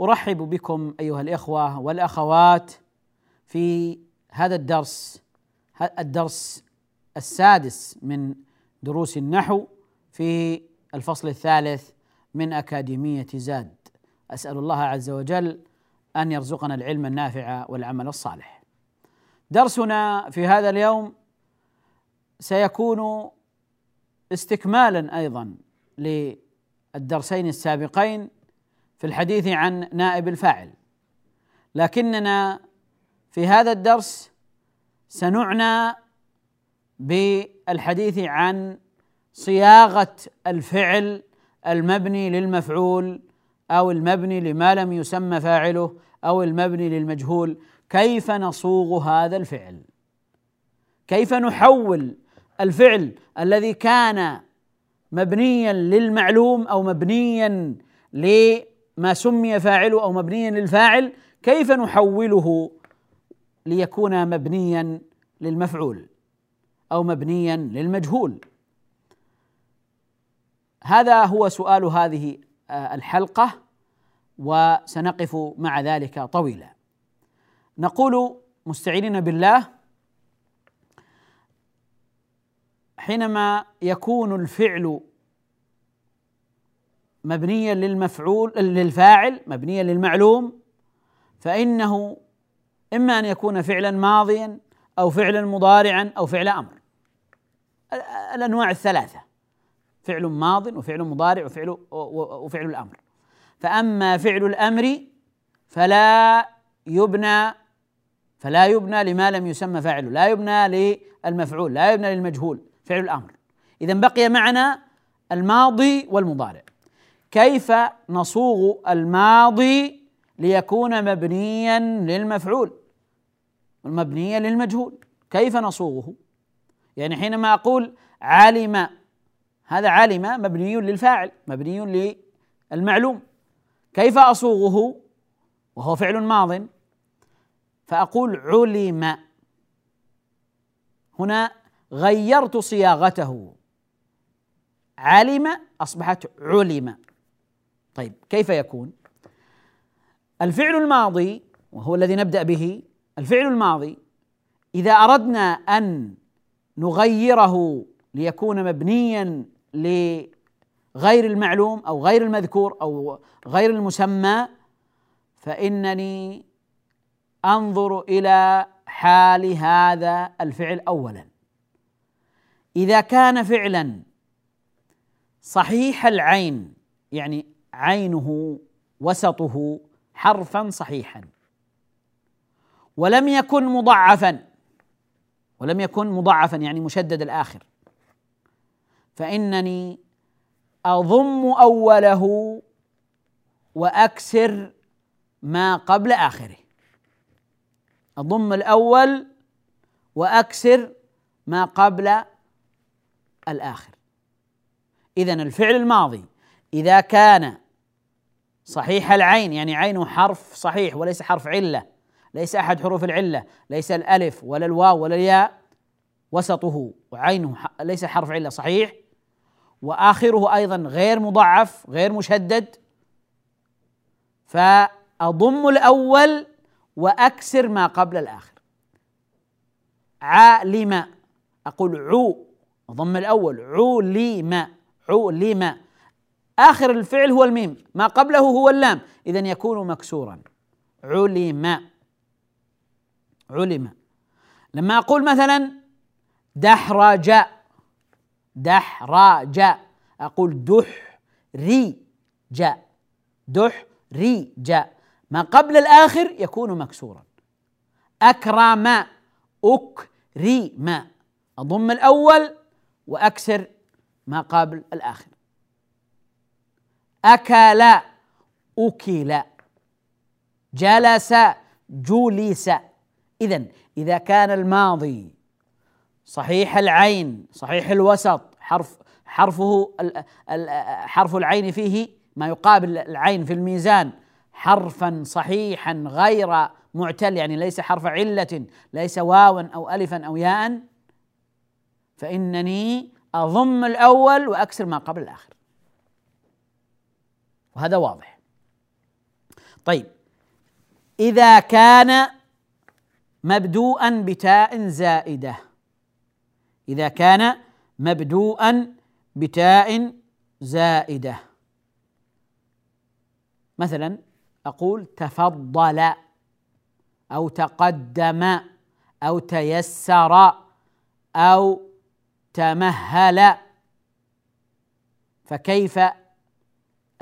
أرحب بكم أيها الإخوة والأخوات في هذا الدرس الدرس السادس من دروس النحو في الفصل الثالث من أكاديمية زاد. أسأل الله عز وجل أن يرزقنا العلم النافع والعمل الصالح. درسنا في هذا اليوم سيكون استكمالا أيضا للدرسين السابقين في الحديث عن نائب الفاعل. لكننا في هذا الدرس سنعنى بالحديث عن صياغة الفعل المبني للمفعول أو المبني لما لم يسمى فاعله أو المبني للمجهول. كيف نصوغ هذا الفعل؟ كيف نحول الفعل الذي كان مبنيا للمعلوم أو مبنيا لما سمي فاعله أو مبنيا للفاعل كيف نحوله ليكون مبنيا للمفعول أو مبنيا للمجهول؟ هذا هو سؤال هذه الحلقة وسنقف مع ذلك طويلا. نقول مستعينين بالله حينما يكون الفعل مبنيا للمفعول للفاعل مبنيا للمعلوم فإنه إما أن يكون فعلا ماضيا أو فعلا مضارعا أو فعل أمر. الأنواع الثلاثة فعل ماض وفعل مضارع وفعل وفعل الأمر. فأما فعل الأمر فلا يبنى فلا يبنى لما لم يسمى فاعله لا يبنى للمفعول لا يبنى للمجهول فعل الأمر. اذا بقي معنا الماضي والمضارع. كيف نصوغ الماضي ليكون مبنيا للمفعول؟ مبنيا للمجهول. كيف نصوغه؟ يعني حينما أقول علم هذا علم مبني للفاعل مبني للمعلوم. كيف أصوغه؟ وهو فعل ماض. فأقول علم. هنا غيرت صياغته. علم أصبحت علم. طيب كيف يكون؟ الفعل الماضي وهو الذي نبدأ به الفعل الماضي إذا أردنا أن نغيره ليكون مبنيا لغير المعلوم أو غير المذكور أو غير المسمى فإنني أنظر إلى حال هذا الفعل اولا. إذا كان فعلا صحيح العين يعني عينه وسطه حرفا صحيحا. ولم يكن مضعفا ولم يكن مضعفا يعني مشدد الآخر. فإنني أضم أوله وأكسر ما قبل آخره. أضم الأول وأكسر ما قبل الآخر. إذا الفعل الماضي إذا كان صحيح العين يعني عينه حرف صحيح وليس حرف علة ليس أحد حروف العلة ليس الألف ولا الواو ولا الياء وسطه وعينه ليس حرف علة صحيح؟ وآخره أيضا غير مضعف غير مشدد. فأضم الأول وأكسر ما قبل الآخر. عالم أقول عو ضم الأول علم علم آخر الفعل هو الميم. ما قبله هو اللام. اذا يكون مكسورا. علم. علم. لما أقول مثلا دحرج. دحرج. أقول دح ري جاء دح ري جاء ما قبل الآخر يكون مكسورا. أكرم. أكرم. أضم الأول وأكسر ما قبل الآخر. أكل أكل. جلس جلس. إذا إذا كان الماضي صحيح العين صحيح الوسط حرف حرفه حرف العين فيه ما يقابل العين في الميزان. حرفا صحيحا غير معتل يعني ليس حرف علة ليس واوا أو ألفا أو ياء. فإنني أضم الأول وأكسر ما قبل الآخر. وهذا واضح. طيب. إذا كان مبدوءا بتاء زائدة. إذا كان مبدوءا بتاء زائدة. مثلا أقول تفضل أو تقدم أو تيسر أو تمهل. فكيف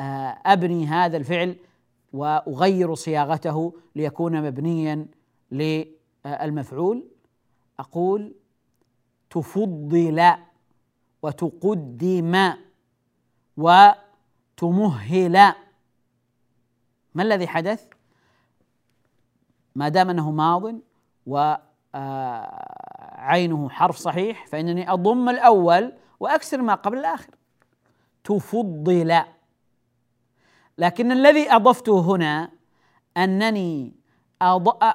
آه، أبني هذا الفعل وأغير صياغته ليكون مبنيا للمفعول. أقول تفضل وتقدم وتمهل. ما الذي حدث؟ ما دام أنه ماض وعينه حرف صحيح فإنني أضم الأول وأكسر ما قبل الآخر. تفضل لكن الذي اضفته هنا أنني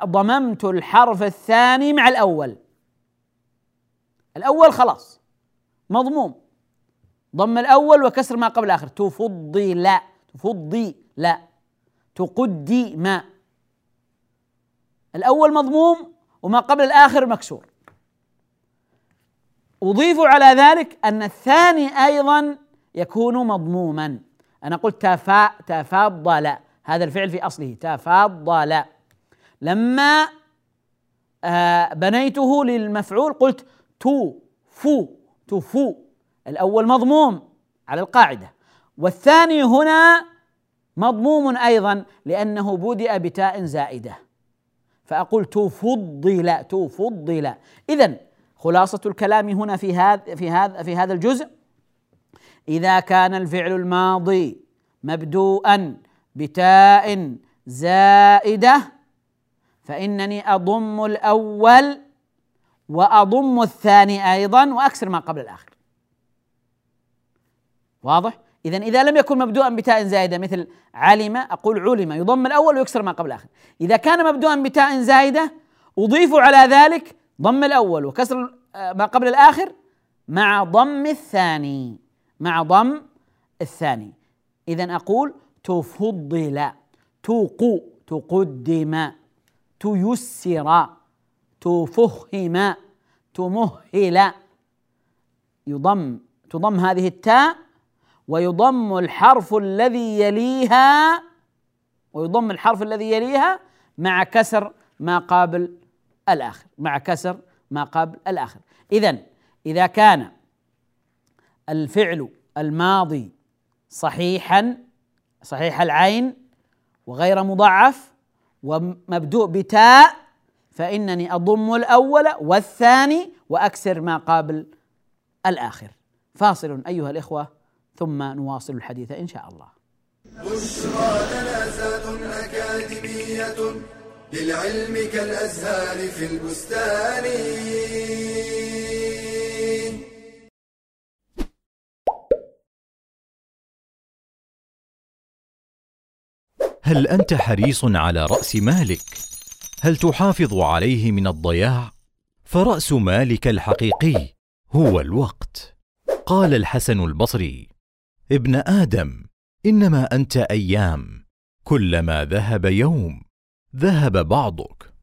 ضممت الحرف الثاني مع الأول. الأول خلاص. مضموم. ضم الأول وكسر ما قبل الآخر. تفضل تفضي لا. تقدي ما. الأول مضموم وما قبل الآخر مكسور. أضيف على ذلك أن الثاني أيضا يكون مضموما. أنا قلت تفا تفضل. هذا الفعل في أصله. تفضل. لما آه بنيته للمفعول قلت تو فو تفو الأول مضموم على القاعدة. والثاني هنا مضموم أيضا لأنه بدأ بتاء زائدة. فأقول تفضل تفضل. إذا خلاصة الكلام هنا في هذا في هذا في هذا الجزء. إذا كان الفعل الماضي مبدوءا بتاء زائدة فإنني أضم الأول وأضم الثاني أيضا وأكسر ما قبل الآخر. واضح؟ إذا إذا لم يكن مبدوءا بتاء زائدة مثل علم أقول علم يضم الأول ويكسر ما قبل الآخر. إذا كان مبدوءا بتاء زائدة أضيف على ذلك ضم الأول وكسر آه، ما قبل الآخر مع ضم الثاني. مع ضم الثاني. إذا أقول تفضل توقو تقدم تيسر تفهم تمهل. يضم تضم هذه التاء ويضم الحرف الذي يليها ويضم الحرف الذي يليها مع كسر ما قابل الآخر مع كسر ما قبل الآخر. إذا إذا كان الفعل الماضي صحيحا صحيح العين وغير مضعف ومبدوء بتاء فإنني أضم الأول والثاني وأكسر ما قابل الآخر. فاصل أيها الإخوة ثم نواصل الحديث إن شاء الله. بشرى لنا أكاديمية للعلم كالأزهار في البستان. هل أنت حريص على رأس مالك؟ هل تحافظ عليه من الضياع؟ فرأس مالك الحقيقي هو الوقت قال الحسن البصري ابن آدم إنما أنت أيام كلما ذهب يوم ذهب بعضك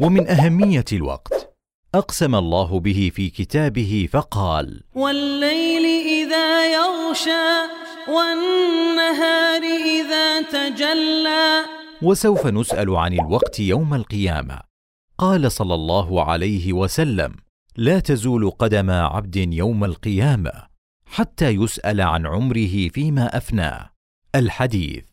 ومن أهمية الوقت أقسم الله به في كتابه فقال والليل إذا يغشى والنهار إذا تجلى. وسوف نسأل عن الوقت يوم القيامة. قال صلى الله عليه وسلم لا تزول قدم عبد يوم القيامة حتى يسأل عن عمره فيما افناه الحديث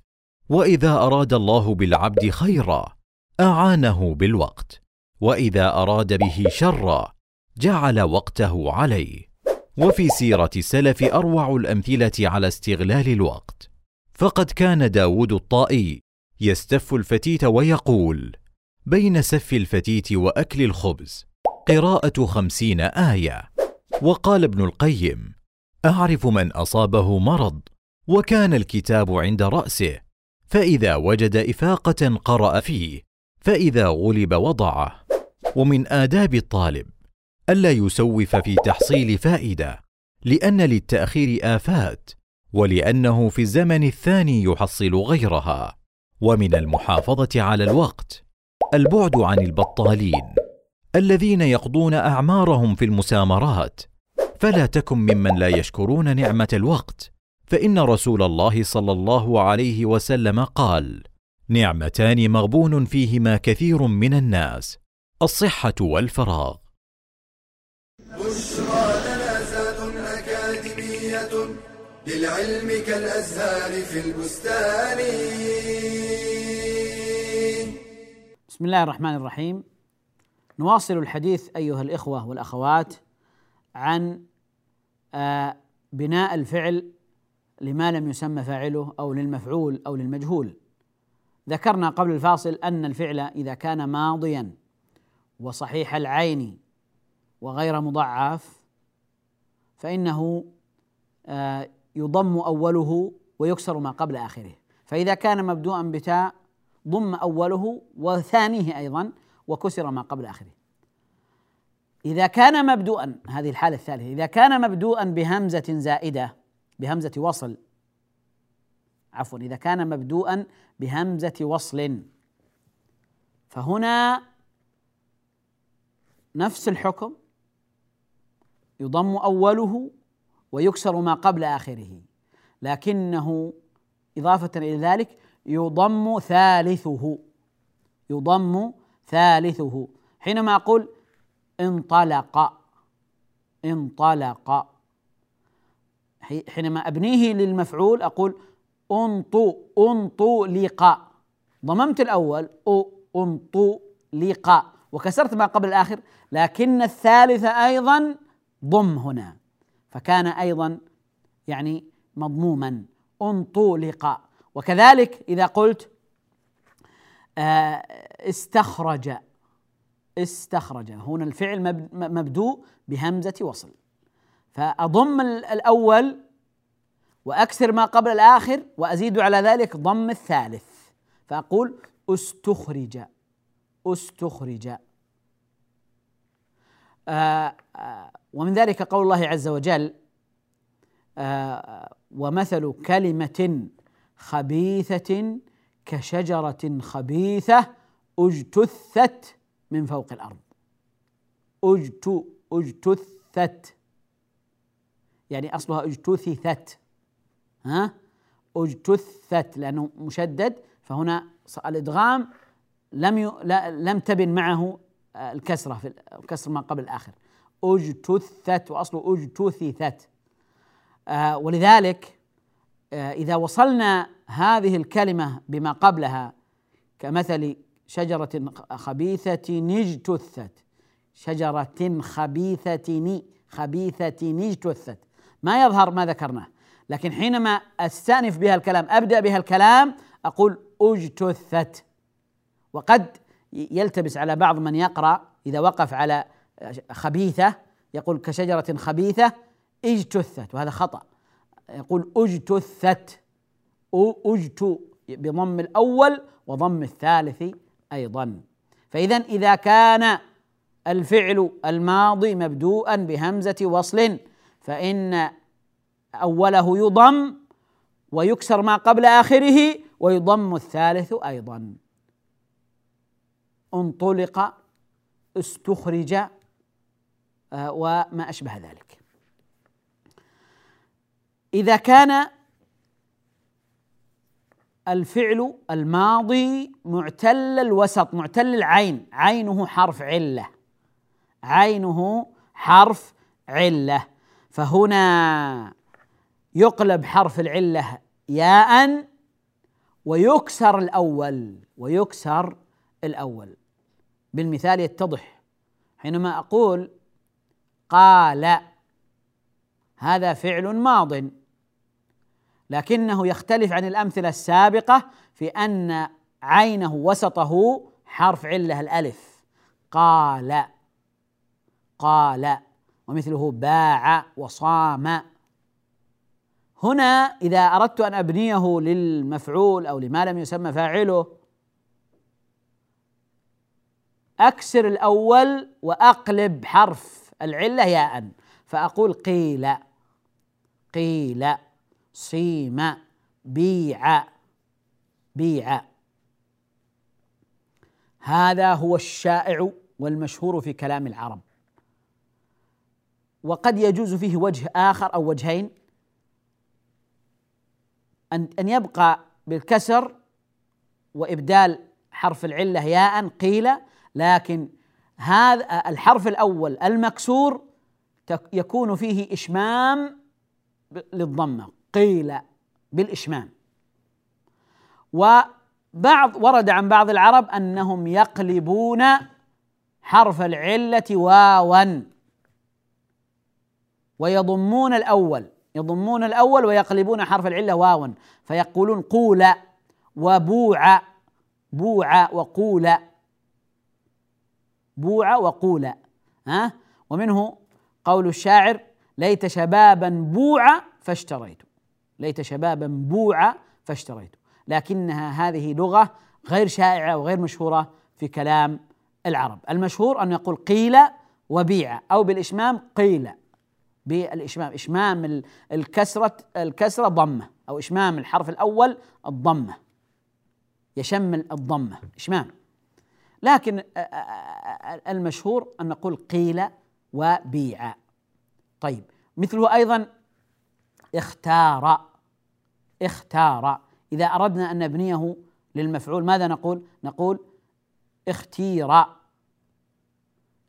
وإذا أراد الله بالعبد خيرا أعانه بالوقت وإذا أراد به شرا جعل وقته عليه. وفي سيرة السلف أروع الأمثلة على استغلال الوقت. فقد كان داود الطائي يستف الفتيت ويقول بين سف الفتيت وأكل الخبز قراءة خمسين آية. وقال ابن القيم أعرف من أصابه مرض وكان الكتاب عند رأسه فإذا وجد إفاقة قرأ فيه فإذا غلب وضعه. ومن آداب الطالب ألا يسوف في تحصيل فائدة لأن للتأخير آفات ولأنه في الزمن الثاني يحصل غيرها ومن المحافظة على الوقت البعد عن البطالين الذين يقضون أعمارهم في المسامرات. فلا تكن ممن لا يشكرون نعمة الوقت فإن رسول الله صلى الله عليه وسلم قال: نعمتان مغبون فيهما كثير من الناس الصحة والفراغ. بشرى لنا زاد أكاديمية للعلم كالأزهار في البستان. بسم الله الرحمن الرحيم. نواصل الحديث أيها الإخوة والأخوات عن آه، بناء الفعل لما لم يسمى فاعله أو للمفعول أو للمجهول. ذكرنا قبل الفاصل أن الفعل إذا كان ماضيا وصحيح العين وغير مضعف فإنه آه، يضم أوله ويكسر ما قبل آخره. فإذا كان مبدوءا بتاء ضم أوله وثانيه أيضا وكسر ما قبل آخره. إذا كان مبدوءا هذه الحالة الثالثة إذا كان مبدوءا بهمزة زائدة بهمزة وصل عفوا إذا كان مبدوءا بهمزة وصل فهنا نفس الحكم يضم أوله ويكسر ما قبل آخره. لكنه إضافة إلى ذلك يضم ثالثه. يضم ثالثه. حينما أقول انطلق. انطلق. حينما أبنيه للمفعول أقول انطو انطلق. ضممت الأول انطلق. وكسرت ما قبل الآخر. لكن الثالث أيضا ضم هنا. فكان أيضا يعني مضموما. انطلق. وكذلك إذا قلت آه، استخرج. استخرج. هنا الفعل مبدوء بهمزة وصل. فأضم الأول واكسر ما قبل الآخر وأزيد على ذلك ضم الثالث. فأقول استخرج. استخرج. ومن ذلك قول الله عز وجل آه، ومثل كلمة خبيثة كشجرة خبيثة اجتثت من فوق الأرض. اجت اجتثت. يعني أصلها اجتثثت. ها؟ اجتثت لأنه مشدد فهنا الإدغام لم. لم تبن معه الكسرة في الكسر ما قبل الآخر. أجتثت وأصله اجتثثت آه ولذلك آه إذا وصلنا هذه الكلمة بما قبلها كمثل شجرة خبيثة اجتثت. شجرة خبيثة خبيثة اجتثت. ما يظهر ما ذكرناه. لكن حينما أستأنف بها الكلام أبدأ بها الكلام أقول أجتثت. وقد يلتبس على بعض من يقرأ إذا وقف على خبيثة يقول كشجرة خبيثة اجتثت. وهذا خطأ. يقول اجتثت. اجت بضم الأول وضم الثالث أيضا. فإذا إذا كان الفعل الماضي مبدوءا بهمزة وصل فإن أوله يضم ويكسر ما قبل آخره ويضم الثالث أيضا. انطلق استخرج آه، وما أشبه ذلك. إذا كان الفعل الماضي معتل الوسط معتل العين عينه حرف علة عينه حرف علة فهنا يقلب حرف العلة ياء ويكسر الأول ويكسر الأول. بالمثال يتضح. حينما أقول قال هذا فعل ماض. لكنه يختلف عن الأمثلة السابقة في أن عينه وسطه حرف علة الألف. قال قال ومثله باع وصام. هنا إذا أردت أن أبنيه للمفعول أو لما لم يسمى فاعله أكسر الأول وأقلب حرف. العلة ياء فأقول قيل قيل صيم بيع بيع. هذا هو الشائع والمشهور في كلام العرب. وقد يجوز فيه وجه آخر أو وجهين. أن أن يبقى بالكسر وإبدال حرف العلة ياء قيل لكن هذا الحرف الأول المكسور يكون فيه إشمام للضمة قيل بالإشمام. وبعض ورد عن بعض العرب أنهم يقلبون حرف العلة واوا. ويضمون الأول يضمون الأول ويقلبون حرف العلة واوا فيقولون قول وبوع بوع وقول بوع وقول ها؟ ومنه قول الشاعر ليت شبابا بوع فاشتريت. ليت شبابا بوعا فاشتريته لكنها هذه لغة غير شائعة وغير مشهورة في كلام العرب. المشهور أن يقول قيل وبيع أو بالإشمام قيل. بالإشمام إشمام الكسرة الكسرة ضمة أو إشمام الحرف الأول الضمة. يشمل الضمة إشمام. لكن المشهور أن نقول قيل وبيع. طيب مثله أيضا اختار اختار. إذا أردنا أن نبنيه للمفعول ماذا نقول؟ نقول اختير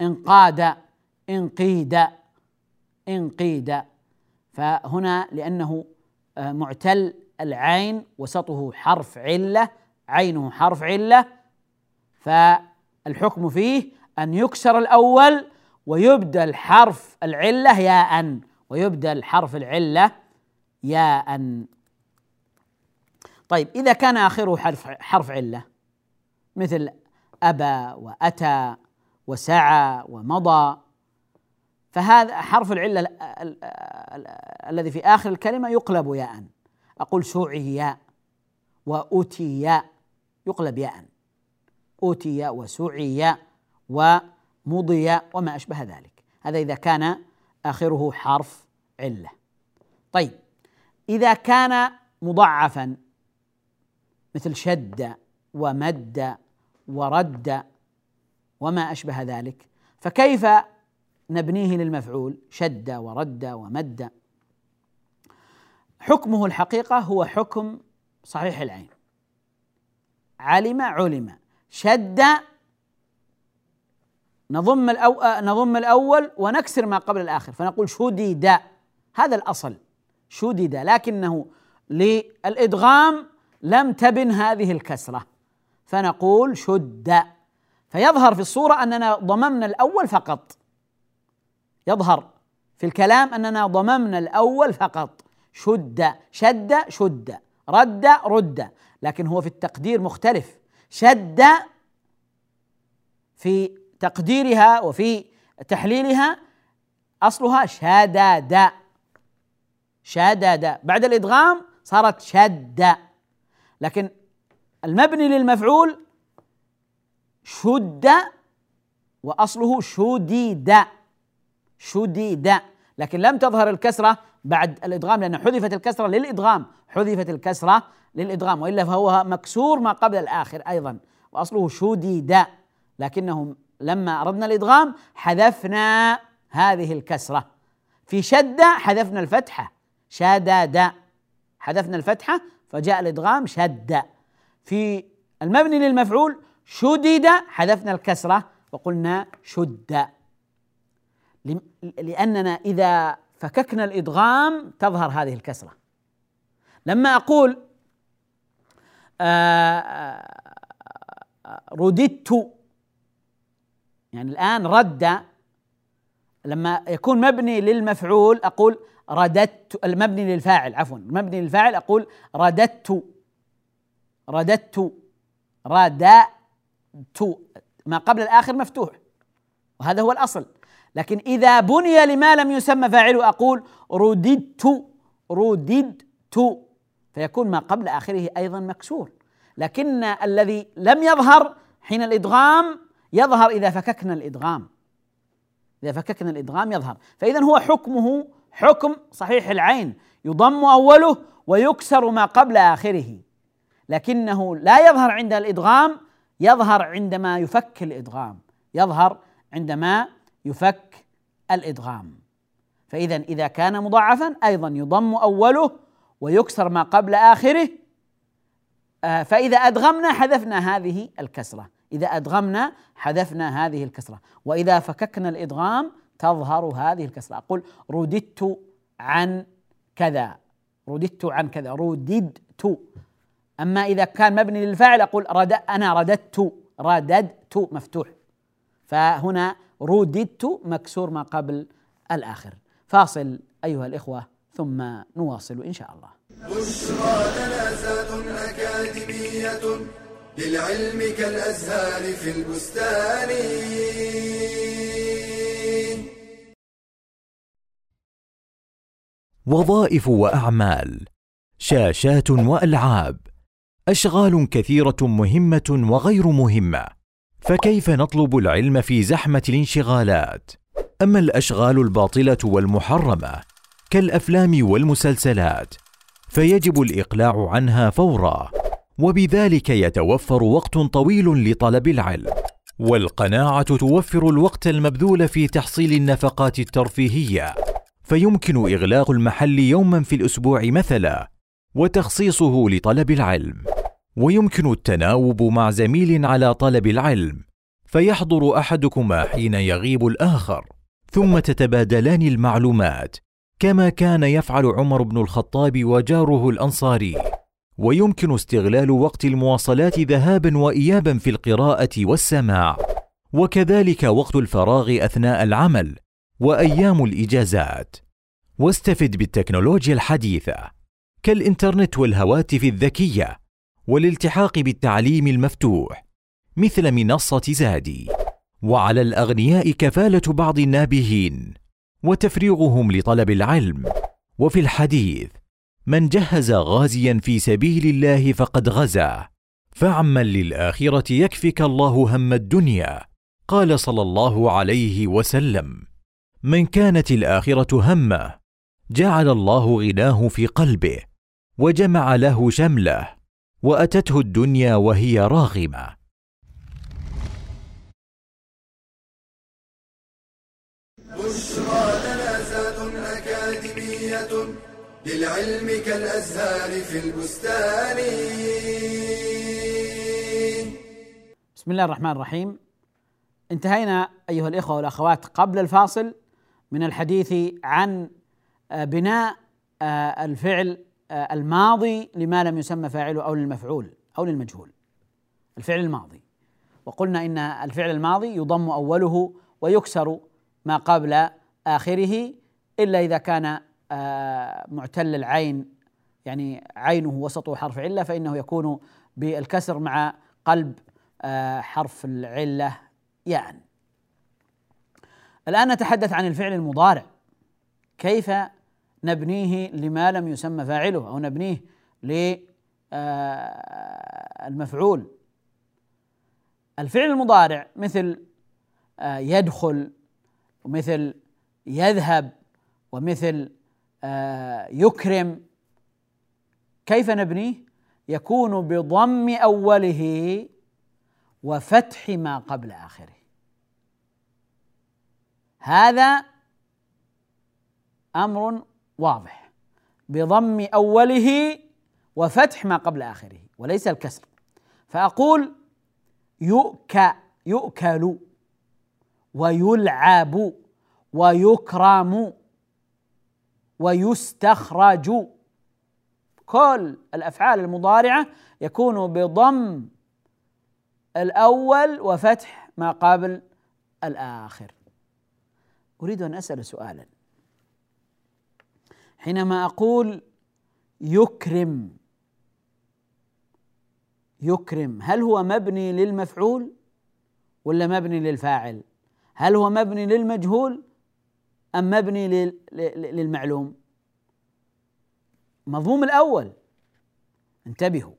انقاد انقيد انقيد. فهنا لأنه آه، معتل العين وسطه حرف علة عينه حرف علة فالحكم فيه أن يكسر الأول ويبدل حرف العلة ياء ويبدل حرف العلة ياء طيب إذا كان آخره حرف حرف علة مثل أبى وأتى وسعى ومضى فهذا حرف العلة الذي في آخر الكلمة يقلب ياء أقول سعي وأتي يقلب ياء أتي وسعي ومضي وما أشبه ذلك. هذا إذا كان آخره حرف علة. طيب إذا كان مضعفا مثل شد ومد ورد وما أشبه ذلك فكيف نبنيه للمفعول شد ورد ومد؟ حكمه الحقيقة هو حكم صحيح العين. علم علم. شد نضم الأو... نضم الأول ونكسر ما قبل الآخر فنقول شدد. هذا الأصل شدد. لكنه للإدغام لم تبن هذه الكسرة فنقول شد. فيظهر في الصورة أننا ضممنا الأول فقط. يظهر في الكلام أننا ضممنا الأول فقط. شد. شد شد. رد رد. لكن هو في التقدير مختلف. شد في تقديرها وفي تحليلها أصلها شدد شدد بعد الإدغام صارت شد. لكن المبني للمفعول شد وأصله شديد. شديد. لكن لم تظهر الكسرة بعد الإدغام لأن حذفت الكسرة للإدغام. حذفت الكسرة للإدغام وإلا فهو مكسور ما قبل الآخر أيضا وأصله شديد. لكنه لما أردنا الإدغام حذفنا هذه الكسرة. في شد حذفنا الفتحة شدد حذفنا الفتحة فجاء الإدغام شد. في المبني للمفعول شدد حذفنا الكسرة وقلنا شد. لأننا إذا فككنا الإدغام تظهر هذه الكسرة. لما أقول آه، آه، رددت يعني الآن رد لما يكون مبني للمفعول أقول رددت المبني للفاعل عفوا المبني للفاعل أقول رددت رددت رددت ما قبل الآخر مفتوح. وهذا هو الأصل. لكن إذا بني لما لم يسمى فاعله أقول رددت رددت فيكون ما قبل آخره أيضا مكسور. لكن الذي لم يظهر حين الإدغام يظهر إذا فككنا الإدغام. إذا فككنا الإدغام يظهر. فاذا هو حكمه حكم صحيح العين. يضم أوله ويكسر ما قبل آخره. لكنه لا يظهر عند الإدغام يظهر عندما يفك الإدغام. يظهر عندما يفك الإدغام. فاذا إذا كان مضاعفا أيضا يضم أوله ويكسر ما قبل آخره. آه، فإذا أدغمنا حذفنا هذه الكسرة. إذا أدغمنا حذفنا هذه الكسرة. وإذا فككنا الإدغام تظهر هذه الكسرة. أقول رددت عن كذا. رددت عن كذا. رددت أما إذا كان مبني للفاعل أقول رد أنا رددت. رددت. مفتوح. فهنا رددت مكسور ما قبل الآخر. فاصل أيها الإخوة ثم نواصل إن شاء الله. بشرى لنا أكاديمية للعلم كالأزهار في البستان. وظائف وأعمال شاشات وألعاب أشغال كثيرة مهمة وغير مهمة. فكيف نطلب العلم في زحمة الانشغالات؟ أما الأشغال الباطلة والمحرمة كالأفلام والمسلسلات فيجب الإقلاع عنها فورا وبذلك يتوفر وقت طويل لطلب العلم والقناعة توفر الوقت المبذول في تحصيل النفقات الترفيهية فيمكن إغلاق المحل يوما في الأسبوع مثلا وتخصيصه لطلب العلم. ويمكن التناوب مع زميل على طلب العلم فيحضر أحدكما حين يغيب الآخر ثم تتبادلان المعلومات كما كان يفعل عمر بن الخطاب وجاره الأنصاري. ويمكن استغلال وقت المواصلات ذهابا وايابا في القراءة والسماع. وكذلك وقت الفراغ أثناء العمل وأيام الإجازات. واستفد بالتكنولوجيا الحديثة. كالإنترنت والهواتف الذكية. والالتحاق بالتعليم المفتوح مثل منصة زادي. وعلى الأغنياء كفالة بعض النابهين وتفريغهم لطلب العلم. وفي الحديث من جهز غازيا في سبيل الله فقد غزا فعمل للآخرة يكفك الله هم الدنيا. قال صلى الله عليه وسلم. من كانت الآخرة همة جعل الله غناه في قلبه وجمع له شمله وأتته الدنيا وهي راغمة. بشرى لنا أكاديمية للعلم كالأزهار في البستان. بسم الله الرحمن الرحيم. انتهينا أيها الإخوة والأخوات قبل الفاصل من الحديث عن آه، بناء آه، الفعل الماضي لما لم يسمى فاعله أو للمفعول أو للمجهول. الفعل الماضي. وقلنا إن الفعل الماضي يضم أوله ويكسر ما قبل آخره إلا إذا كان معتل العين يعني عينه وسطه حرف علة فإنه يكون بالكسر مع قلب حرف العلة يعني الآن نتحدث عن الفعل المضارع. كيف نبنيه لما لم يسمى فاعله أو نبنيه للمفعول آه، الفعل المضارع مثل آه، يدخل ومثل يذهب ومثل آه، يكرم. كيف نبنيه؟ يكون بضم أوله وفتح ما قبل آخره. هذا أمر واضح. بضم أوله وفتح ما قبل آخره وليس الكسر. فأقول يؤكى يؤكل ويلعب ويكرم ويستخرج. كل الأفعال المضارعة يكون بضم الأول وفتح ما قبل الآخر. أريد أن أسأل سؤالا. حينما أقول يكرم يكرم هل هو مبني للمفعول ولا مبني للفاعل؟ هل هو مبني للمجهول أم مبني للمعلوم؟ مضموم الأول. انتبهوا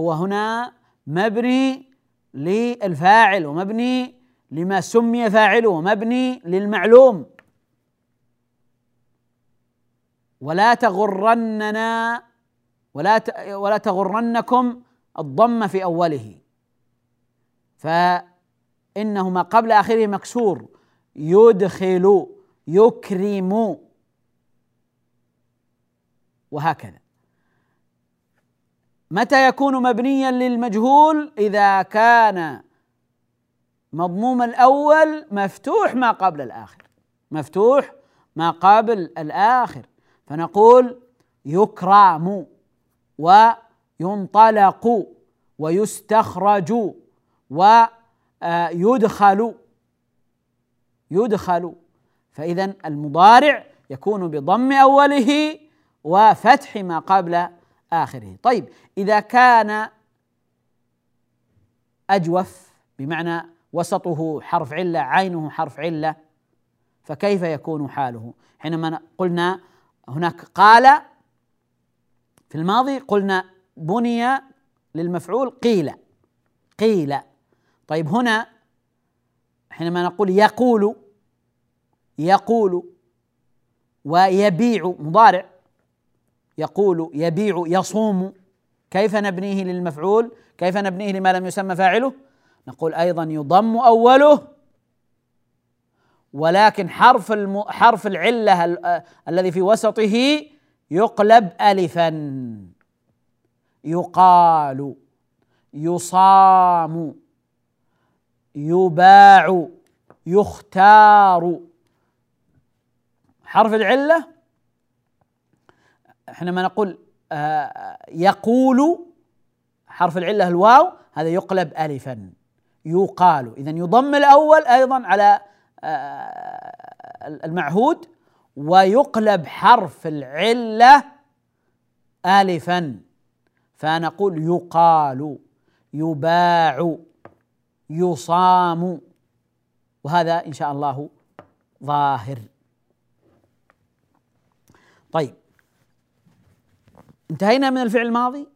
هو هنا مبني للفاعل ومبني لما سمي فاعله ومبني للمعلوم. ولا تغرننا ولا ولا تغرنكم الضم في أوله. فانه ما قبل آخره مكسور. يدخل يكرم. وهكذا. متى يكون مبنيا للمجهول؟ إذا كان مضموم الأول مفتوح ما قبل الآخر. مفتوح ما قبل الآخر. فنقول يكرم وينطلق ويستخرج ويدخل يدخل فإذا المضارع يكون بضم أوله وفتح ما قبل آخره. طيب إذا كان أجوف بمعنى وسطه حرف علة عينه حرف علة فكيف يكون حاله؟ حينما قلنا هناك قال في الماضي قلنا بني للمفعول قيل قيل. طيب هنا حينما نقول يقول يقول ويبيع مضارع. يقول يبيع يصوم. كيف نبنيه للمفعول؟ كيف نبنيه لما لم يسمى فاعله؟ نقول أيضا يضم أوله ولكن حرف الم... حرف العلة ال... الذي في وسطه يقلب الفا. يقال يصام يباع يختار. حرف العلة حينما نقول آه، يقول حرف العلة الواو هذا يقلب الفا. يقال اذا يضم الأول أيضا على المعهود ويقلب حرف العلة الفا. فنقول يقال يباع يصام. وهذا إن شاء الله ظاهر. طيب انتهينا من الفعل الماضي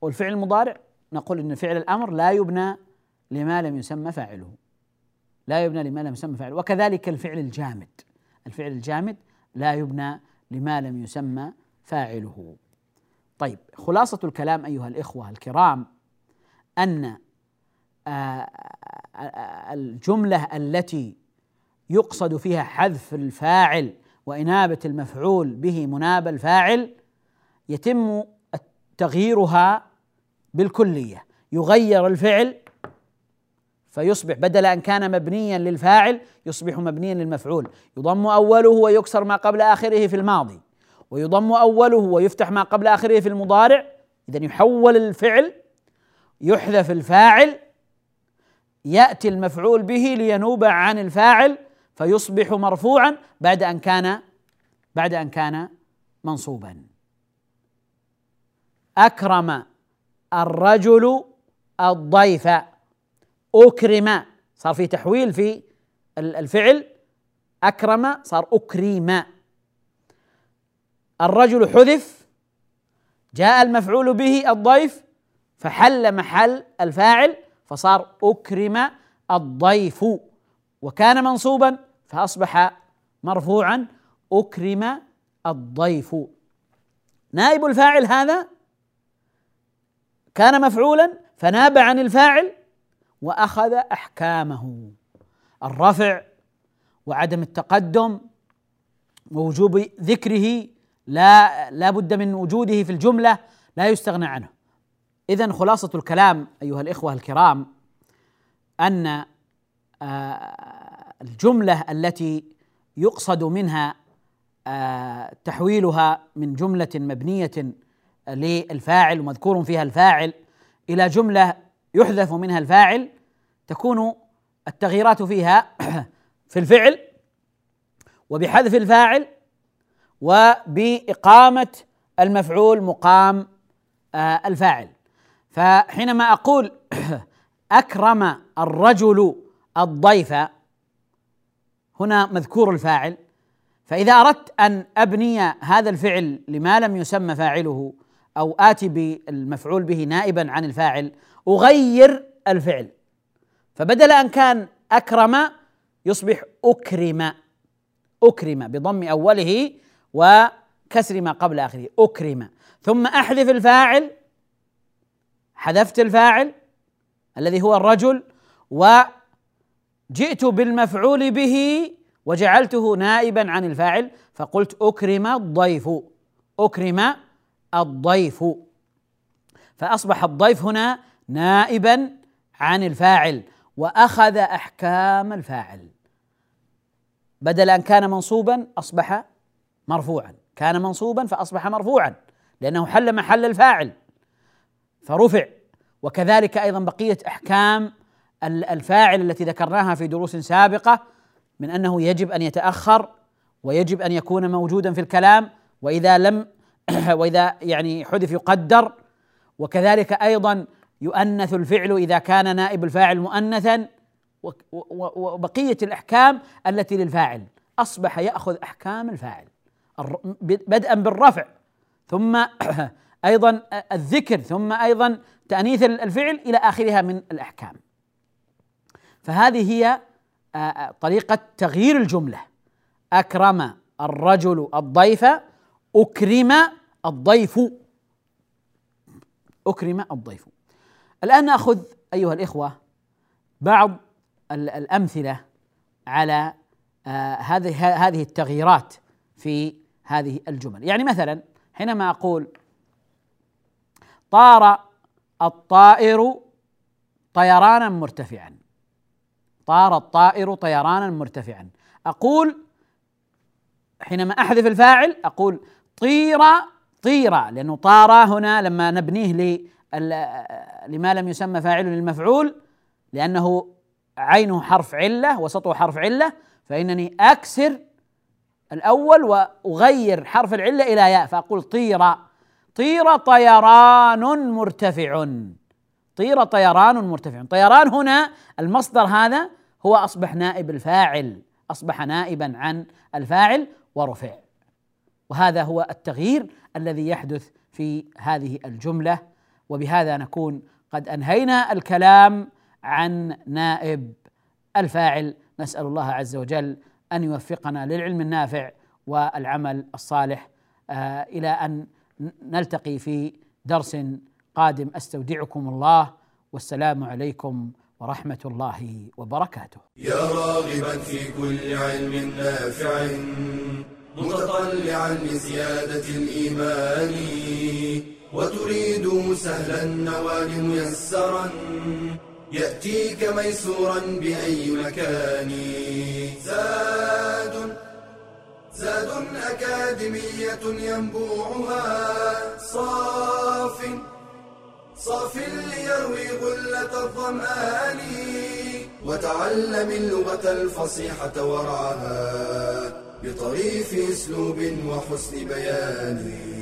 والفعل المضارع. نقول إن فعل الأمر لا يبنى لما لم يسمى فاعله. لا يبنى لما لم يسمى فاعله وكذلك الفعل الجامد. الفعل الجامد لا يبنى لما لم يسمى فاعله. طيب خلاصة الكلام أيها الإخوة الكرام أن آه، الجملة التي يقصد فيها حذف الفاعل وإنابة المفعول به مناب الفاعل يتم تغييرها بالكلية. يغير الفعل فيصبح بدل أن كان مبنيا للفاعل يصبح مبنيا للمفعول. يضم أوله ويكسر ما قبل آخره في الماضي. ويضم أوله ويفتح ما قبل آخره في المضارع. اذا يحول الفعل يحذف الفاعل يأتي المفعول به لينوب عن الفاعل فيصبح مرفوعا بعد أن كان بعد أن كان منصوبا. أكرم الرجل الضيف. أكرم. صار في تحويل في الفعل. أكرم صار اكرم الرجل حذف جاء المفعول به الضيف فحل محل الفاعل فصار أكرم الضيف. وكان منصوبا فأصبح مرفوعا أكرم الضيف. نائب الفاعل هذا كان مفعولا فناب عن الفاعل وأخذ أحكامه. الرفع وعدم التقدم ووجوب ذكره لا لا بد من وجوده في الجملة لا يستغنى عنه. اذا خلاصة الكلام أيها الإخوة الكرام أن آه، الجملة التي يقصد منها آه، تحويلها من جملة مبنية للفاعل ومذكور فيها الفاعل إلى جملة يحذف منها الفاعل تكون التغييرات فيها في الفعل وبحذف الفاعل وبإقامة المفعول مقام آه، الفاعل. فحينما أقول أكرم الرجل الضيف هنا مذكور الفاعل. فإذا أردت أن أبني هذا الفعل لما لم يسمى فاعله أو آتي بالمفعول به نائبا عن الفاعل أغير الفعل. فبدل أن كان أكرم يصبح أكرم. أكرم بضم أوله وكسر ما قبل آخره. أكرم. ثم أحذف الفاعل. حذفت الفاعل الذي هو الرجل وجئت بالمفعول به وجعلته نائبا عن الفاعل فقلت أكرم الضيف. أكرم الضيف. فأصبح الضيف هنا نائبا عن الفاعل وأخذ أحكام الفاعل. بدل أن كان منصوبا أصبح مرفوعا. كان منصوبا فأصبح مرفوعا لأنه حل محل الفاعل. فرفع. وكذلك أيضا بقية أحكام الفاعل التي ذكرناها في دروس سابقة من أنه يجب أن يتأخر ويجب أن يكون موجودا في الكلام وإذا لم وإذا يعني حذف يقدر. وكذلك أيضا يؤنث الفعل إذا كان نائب الفاعل مؤنثا وبقية الأحكام التي للفاعل. أصبح يأخذ أحكام الفاعل. بدءا بالرفع. ثم أيضا الذكر ثم أيضا تأنيث الفعل إلى آخرها من الأحكام. فهذه هي طريقة تغيير الجملة. أكرم الرجل الضيف أكرم الضيف. أكرم الضيف. الآن نأخذ أيها الإخوة بعض الأمثلة على آه، هذه هذه التغييرات في هذه الجمل. يعني مثلا حينما أقول طار الطائر طيرانا مرتفعا طار الطائر طيرانا مرتفعا أقول حينما أحذف الفاعل أقول طير طير لأنه طار هنا لما نبنيه لما لم يسمى فاعل للمفعول لأنه عينه حرف علة وسطه حرف علة فإنني أكسر الأول وأغير حرف العلة إلى ياء فأقول طير طير طيران مرتفع. طير طيران مرتفع. طيران هنا المصدر هذا هو أصبح نائب الفاعل أصبح نائبا عن الفاعل ورفع. وهذا هو التغيير الذي يحدث في هذه الجملة وبهذا نكون قد أنهينا الكلام عن نائب الفاعل. نسأل الله عز وجل أن يوفقنا للعلم النافع والعمل الصالح. آه إلى أن نلتقي في درس قادم. أستودعكم الله. والسلام عليكم ورحمة الله وبركاته. يا راغبا في كل علم نافع متطلعا لزيادة الإيمان. وتريد سهلا النوال ميسرا يأتيك ميسورا بأي مكان. زاد زاد أكاديمية ينبوعها. صاف صاف ليروي غلة الظمآن وتعلم اللغة الفصيحة ورعاها بطريف أسلوب وحسن بيان.